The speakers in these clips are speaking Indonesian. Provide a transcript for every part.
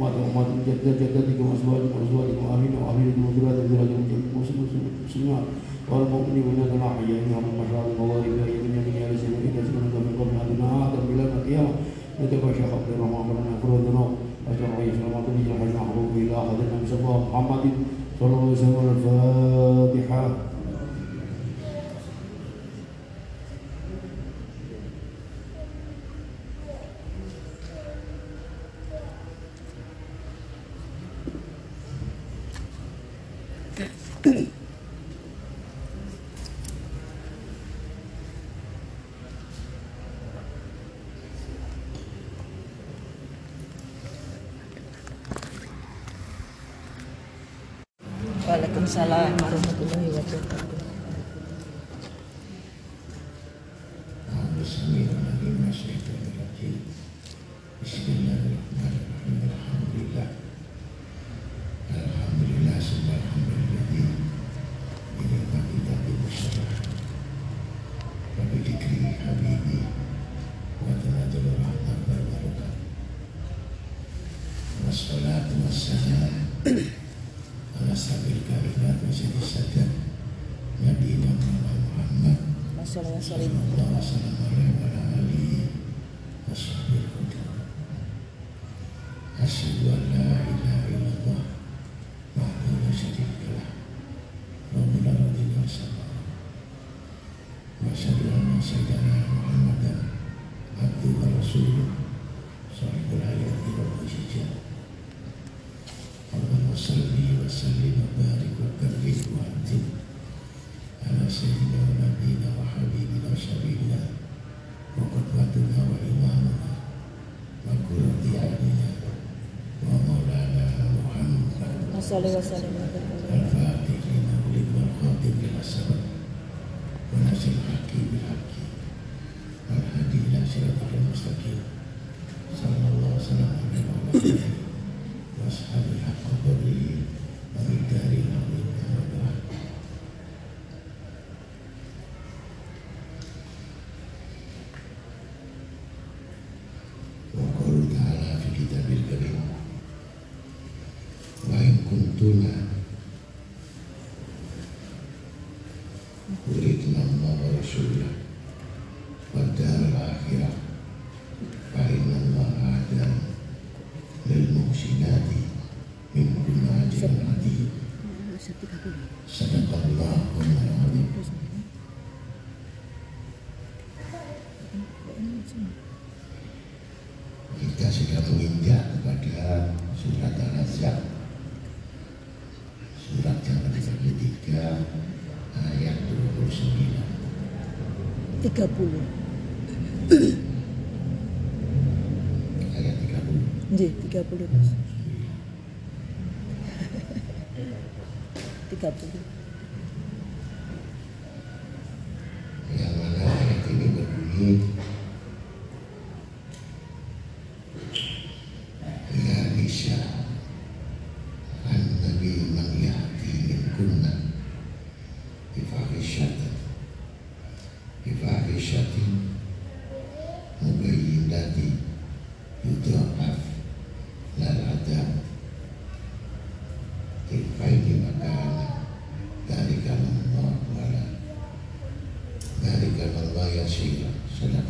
وأمهات جداتكم وأزواجكم وأزواجكم وأهلينا وأهليكم وذريات ذرياتكم مسلمين مسلمات والمؤمنين والمؤمنات الأحياء منهم الأشرار المظالم لا يمين يمين يا رسول إن سنة من قبل أدنى آدم إلى القيامة نتباشى خبر ما أمرنا كل الذنوب أشرع يسر ما تنجي حجنا حبوب إلى أحد من سبا محمد صلى الله عليه وسلم الفاتحة 那个色 Amen. 30. ayat 30 Nggih, 30 Mas. 30. yang mana ayat ini berbunyi Ya Nisa An Nabi man yahdi min kunna Bifahishatin Bifahishatin Mubayyinati Yudha'af Lal adab Tifaini makana Dari kalam Allah wala dari karena Allah yasir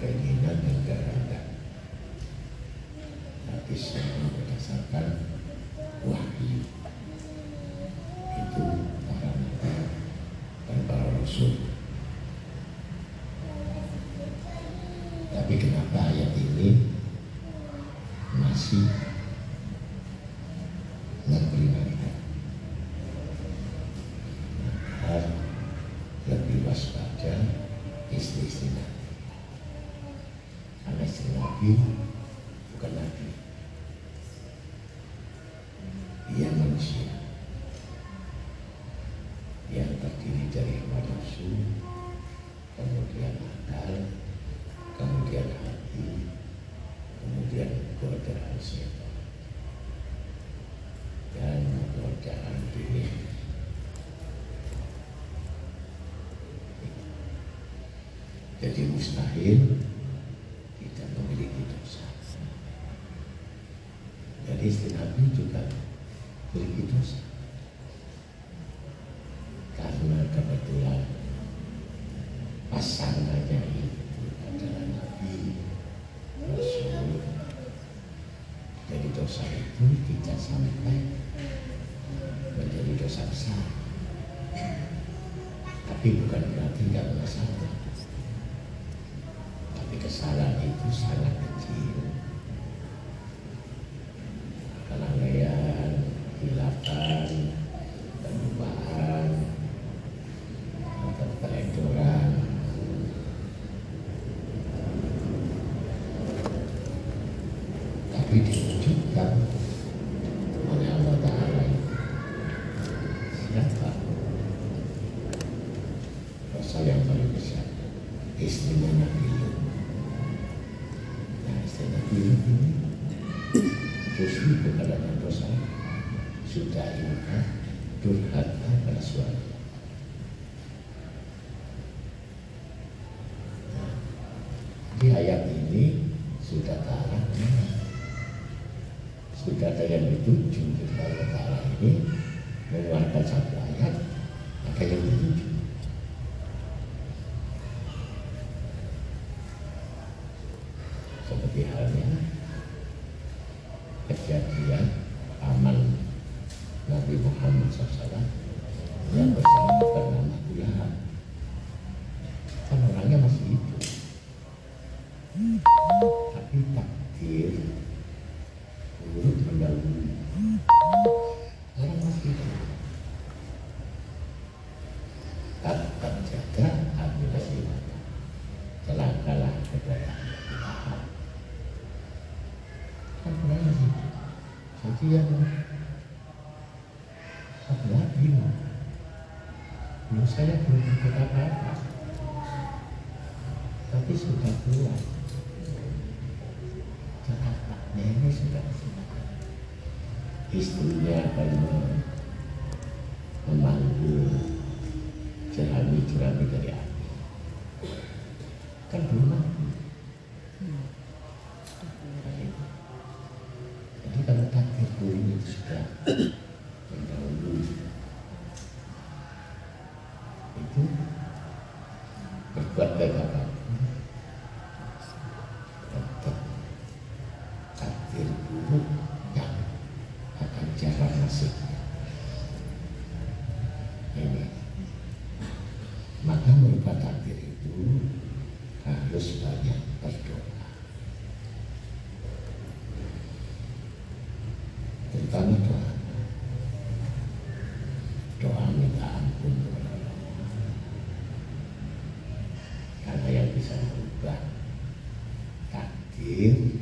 keinginan negara Anda. Tapi saya berdasarkan Ismail tidak memiliki dosa. Jadi istri Nabi juga memiliki dosa. Karena kebetulan pasangannya itu adalah Nabi Rasul. Jadi dosa itu tidak sampai menjadi dosa besar. Tapi bukan berarti tidak bersalah. Iya. Iya, menurut pendahulu orang gitu. tak celakalah kan pernah jadi yang bilang saya belum ikut apa, tapi sudah keluar. istrinya tadi Yeah.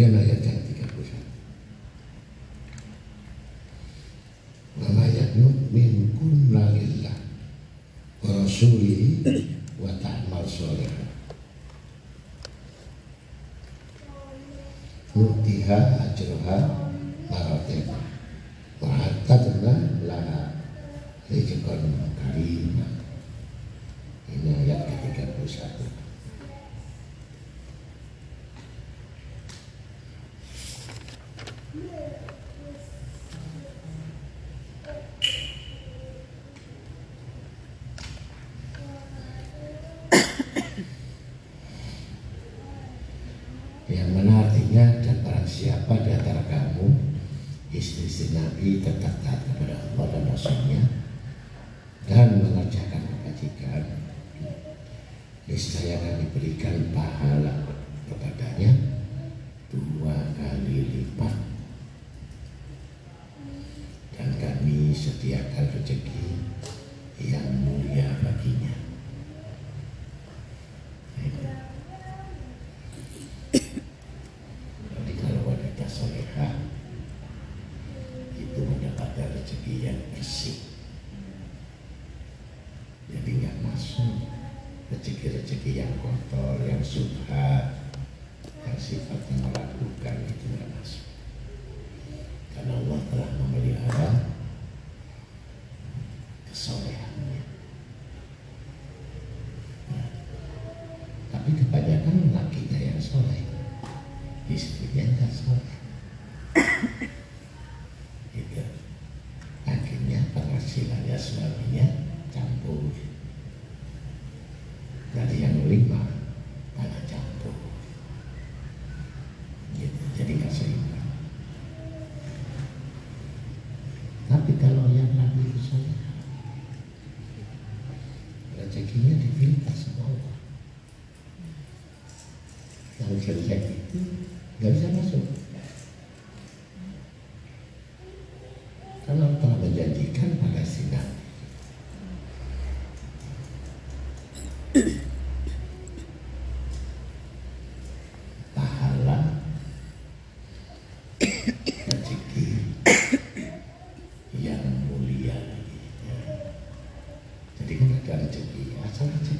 kemudian ayat yang 31 yu'min kunna lillah wa rasulihi wa ta'mal sholih Mutiha ajruha maratib.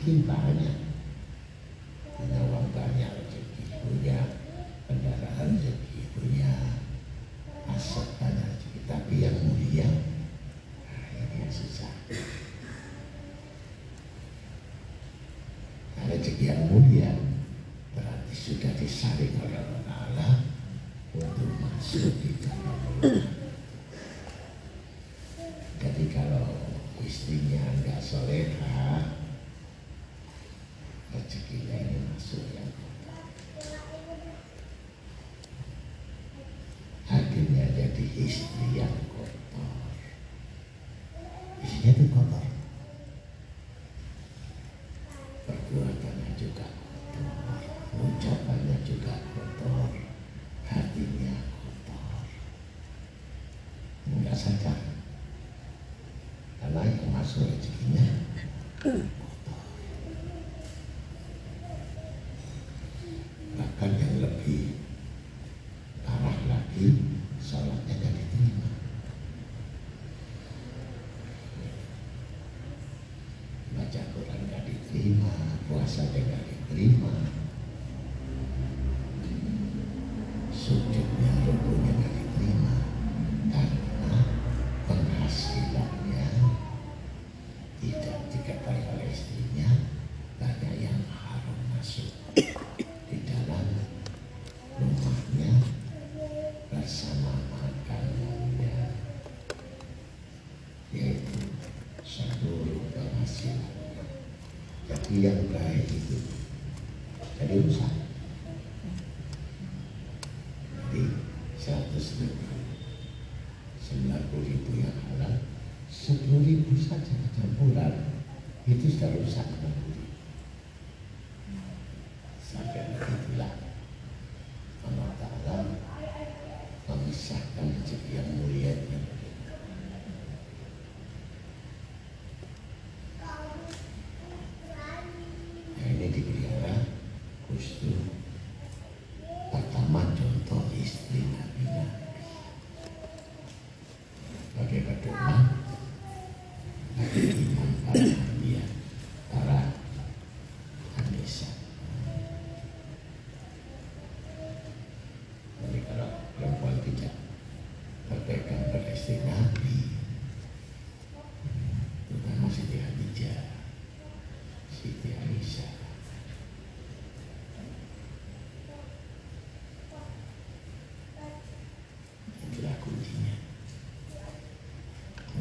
Kinh.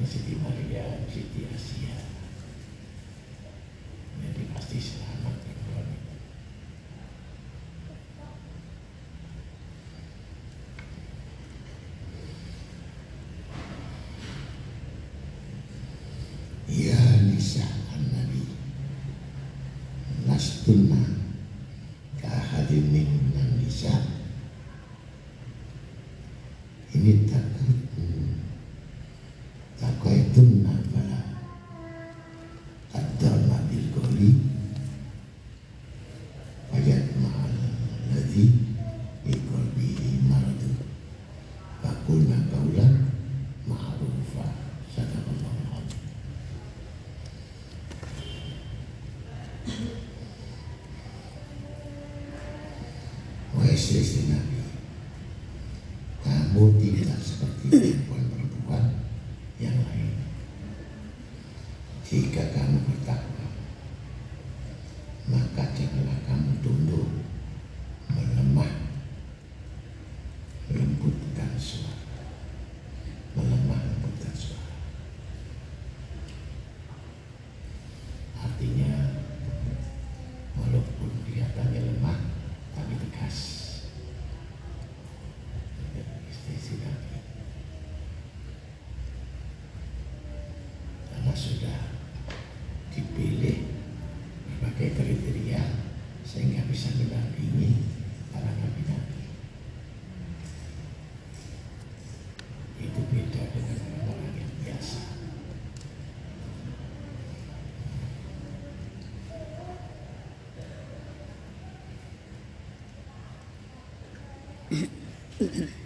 Siti Maria, Siti Asia. Jadi pasti selamat ya Ya Nisa An-Nabi Nastunah Hmm.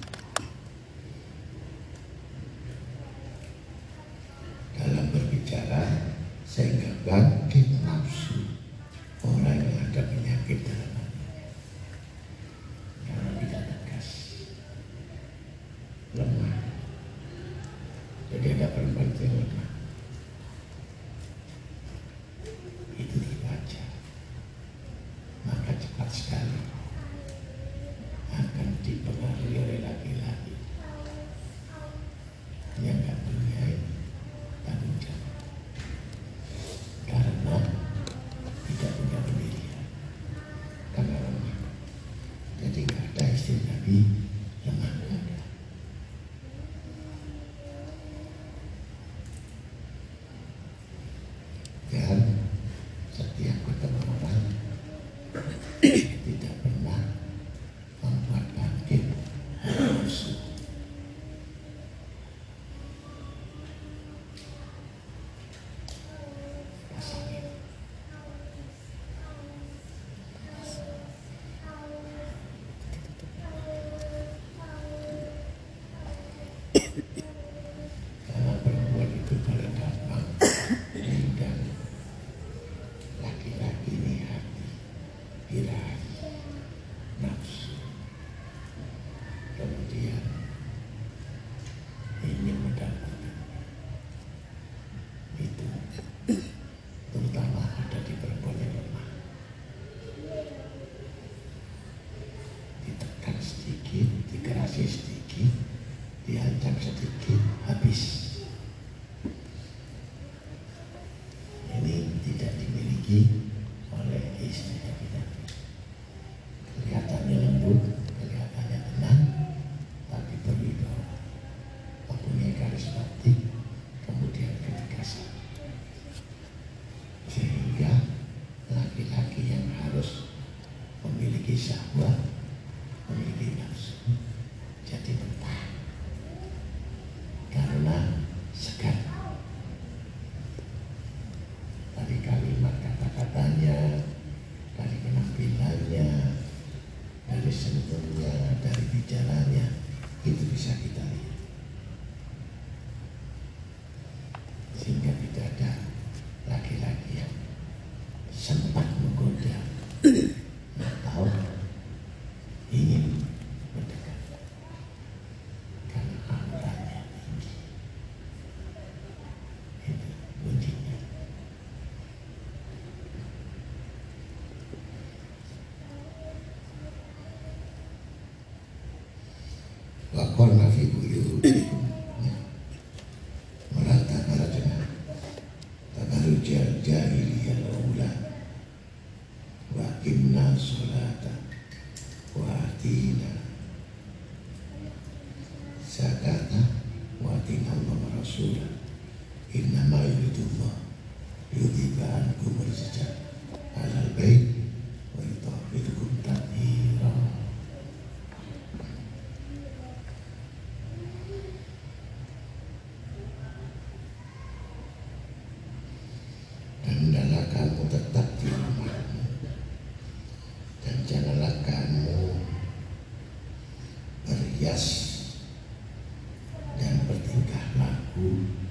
Amen.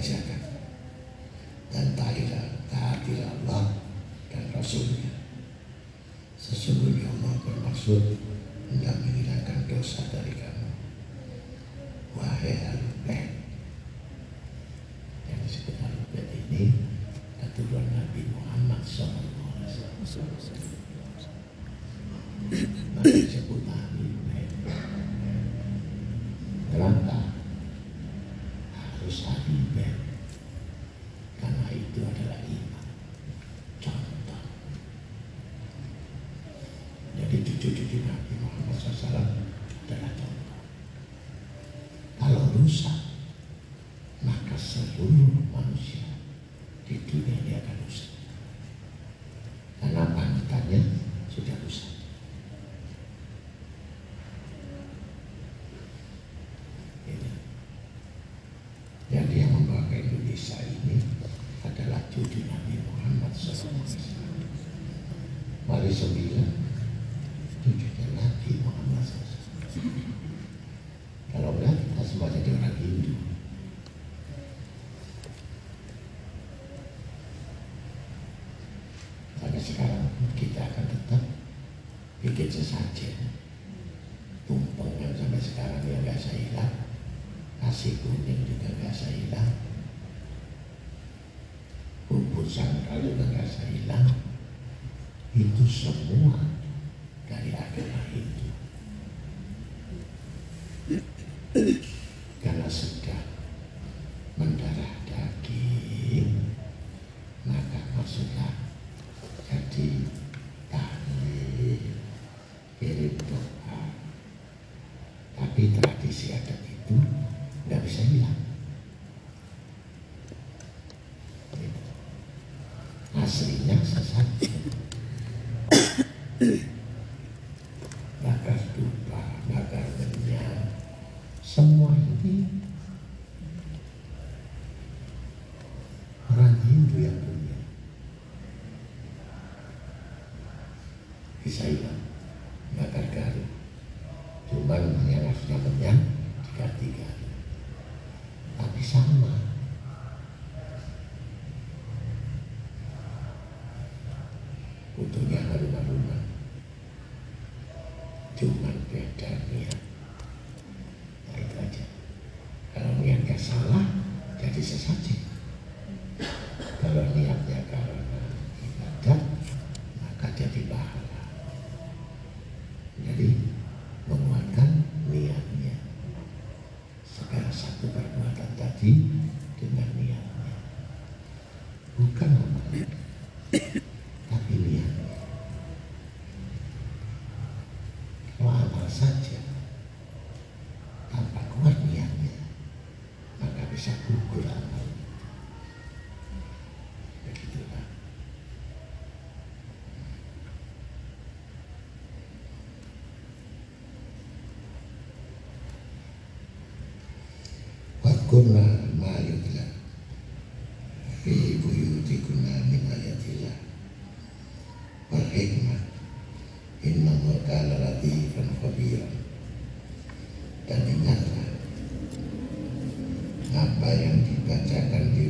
kerjakan dan taatilah taatilah Allah dan Rasulnya. Sesungguhnya Allah bermaksud মানুষ 什么呀？semua ini. kunna ma fi buyuti kunna min ayatillah wal inna latifan khabiran dan ingatlah apa yang dibacakan di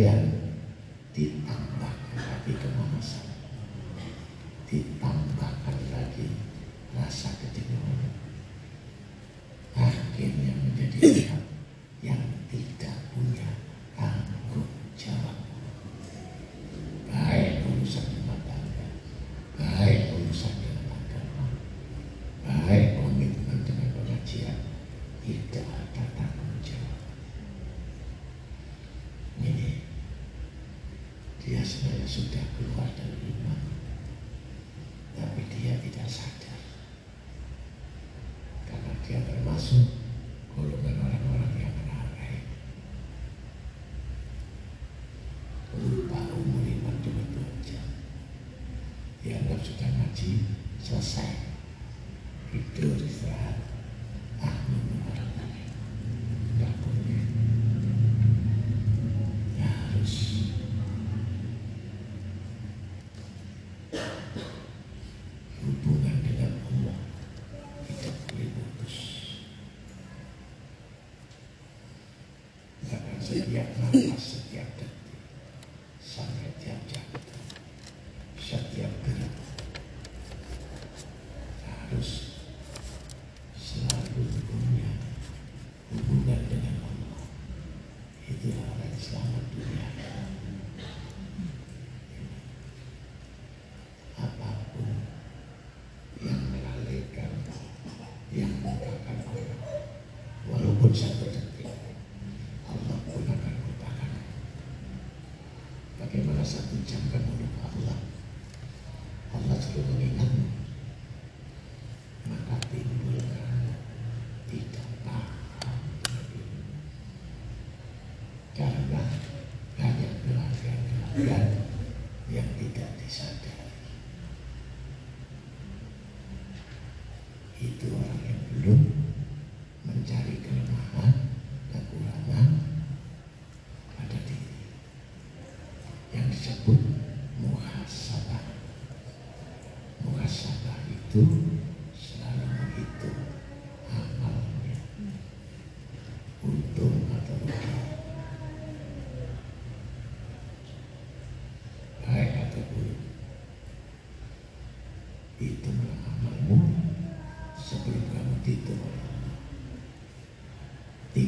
banyak Amen.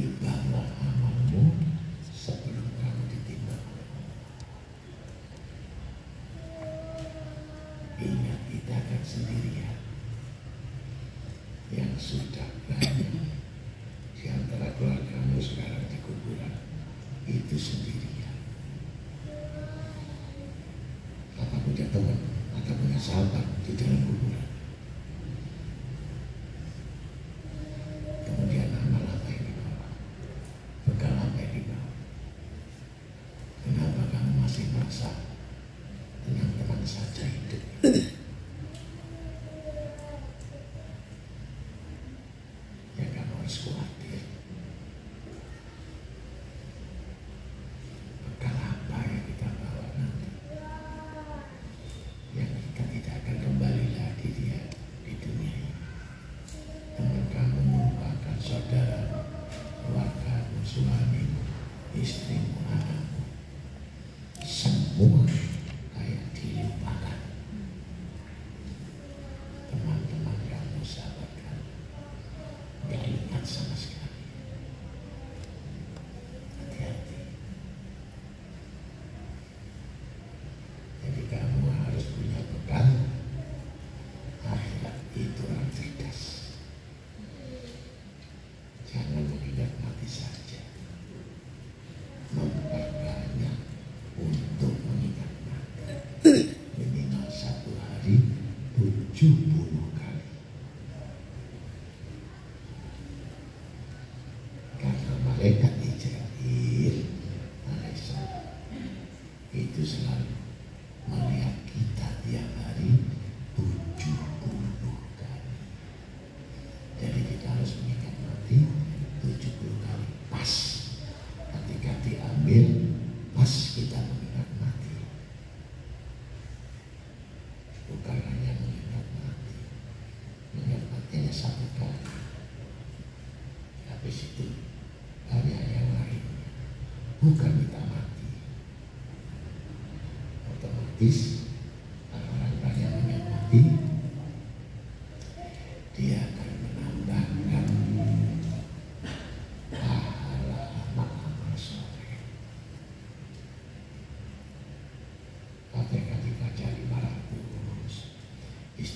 vida.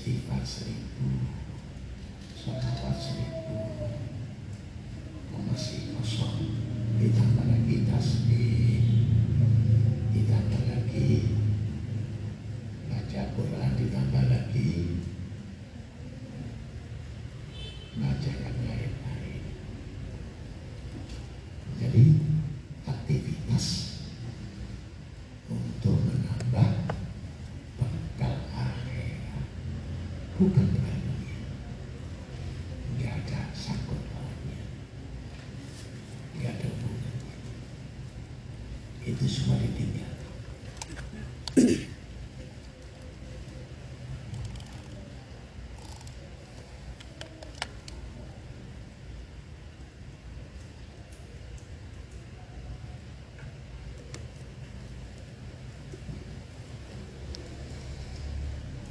Istighfar 1000, sholawat 1000, Oh, masih kosong, ditambah lagi tasbih,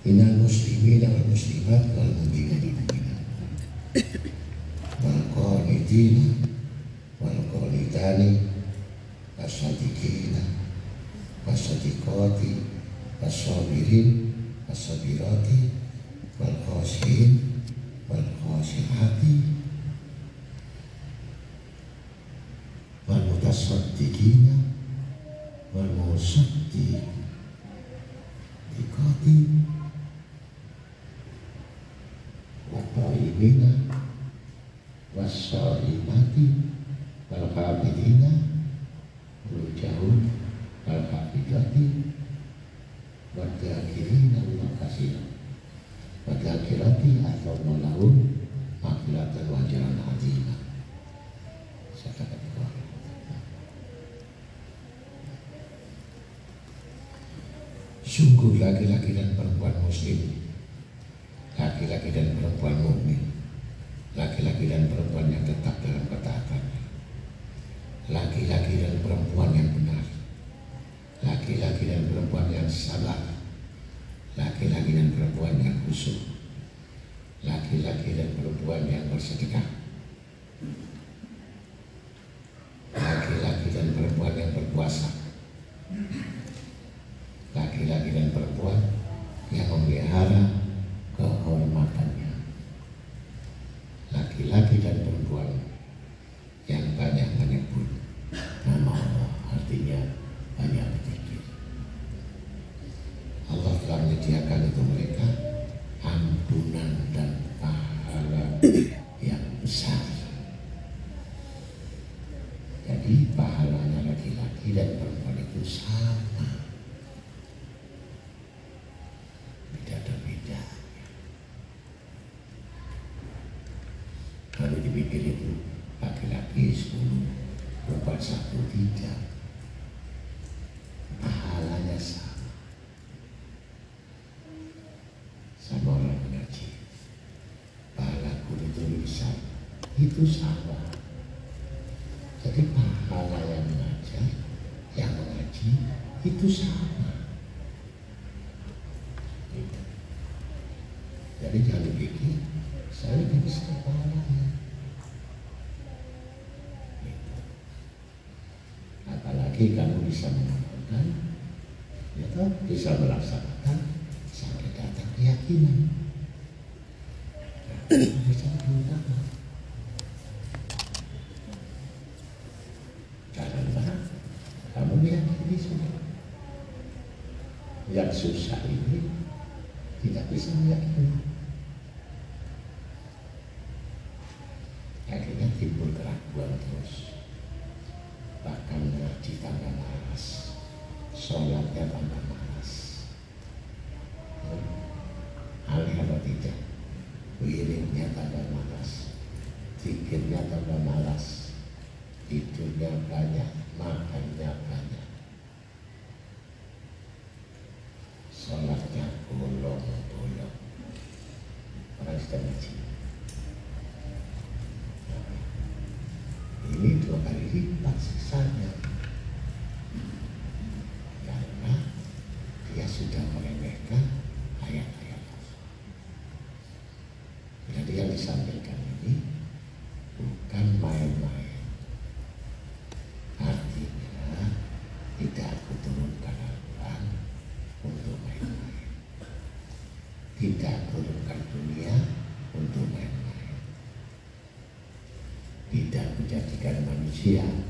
Inal muslimin wal muslimat wal mu'minin wal mu'minat. Wal qanitina wal qanitani was sadiqina was sadiqati was sabirin was sabirati wal khashin wal khashihati wal mutasaddiqina wal musaddiqati Sungguh laki-laki dan perempuan muslim. Laki-laki dan perempuan mukmin, laki-laki dan perempuan yang tetap dalam ketaatan, laki-laki dan perempuan yang benar, laki-laki dan perempuan yang sabar, laki-laki dan perempuan yang khusyuk, laki-laki dan perempuan yang bersedekah, laki-laki dan perempuan yang berpuasa, laki-laki dan perempuan yang memelihara kehormatannya. Laki-laki dan perempuan yang banyak menyebut nama Allah artinya banyak berzikir. Allah telah menyediakan untuk mereka ampunan dan pahala yang besar. Jadi pahalanya laki-laki dan perempuan itu sama. Tidak ada beda. Kalau dipikir itu laki-laki 10, perempuan satu tidak. Pahalanya sama. Sama orang mengaji. Pahala guru itu lebih besar. Itu sama. Jadi pahala yang mengajar, yang mengaji itu sama. Gitu. Jadi jangan pikir saya lebih besar pahalanya. Gitu. Apalagi kamu bisa mengamalkan, ya bisa melaksanakan sampai datang keyakinan. pada malas tidurnya banyak makannya banyak. here.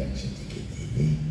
reaction to KTV.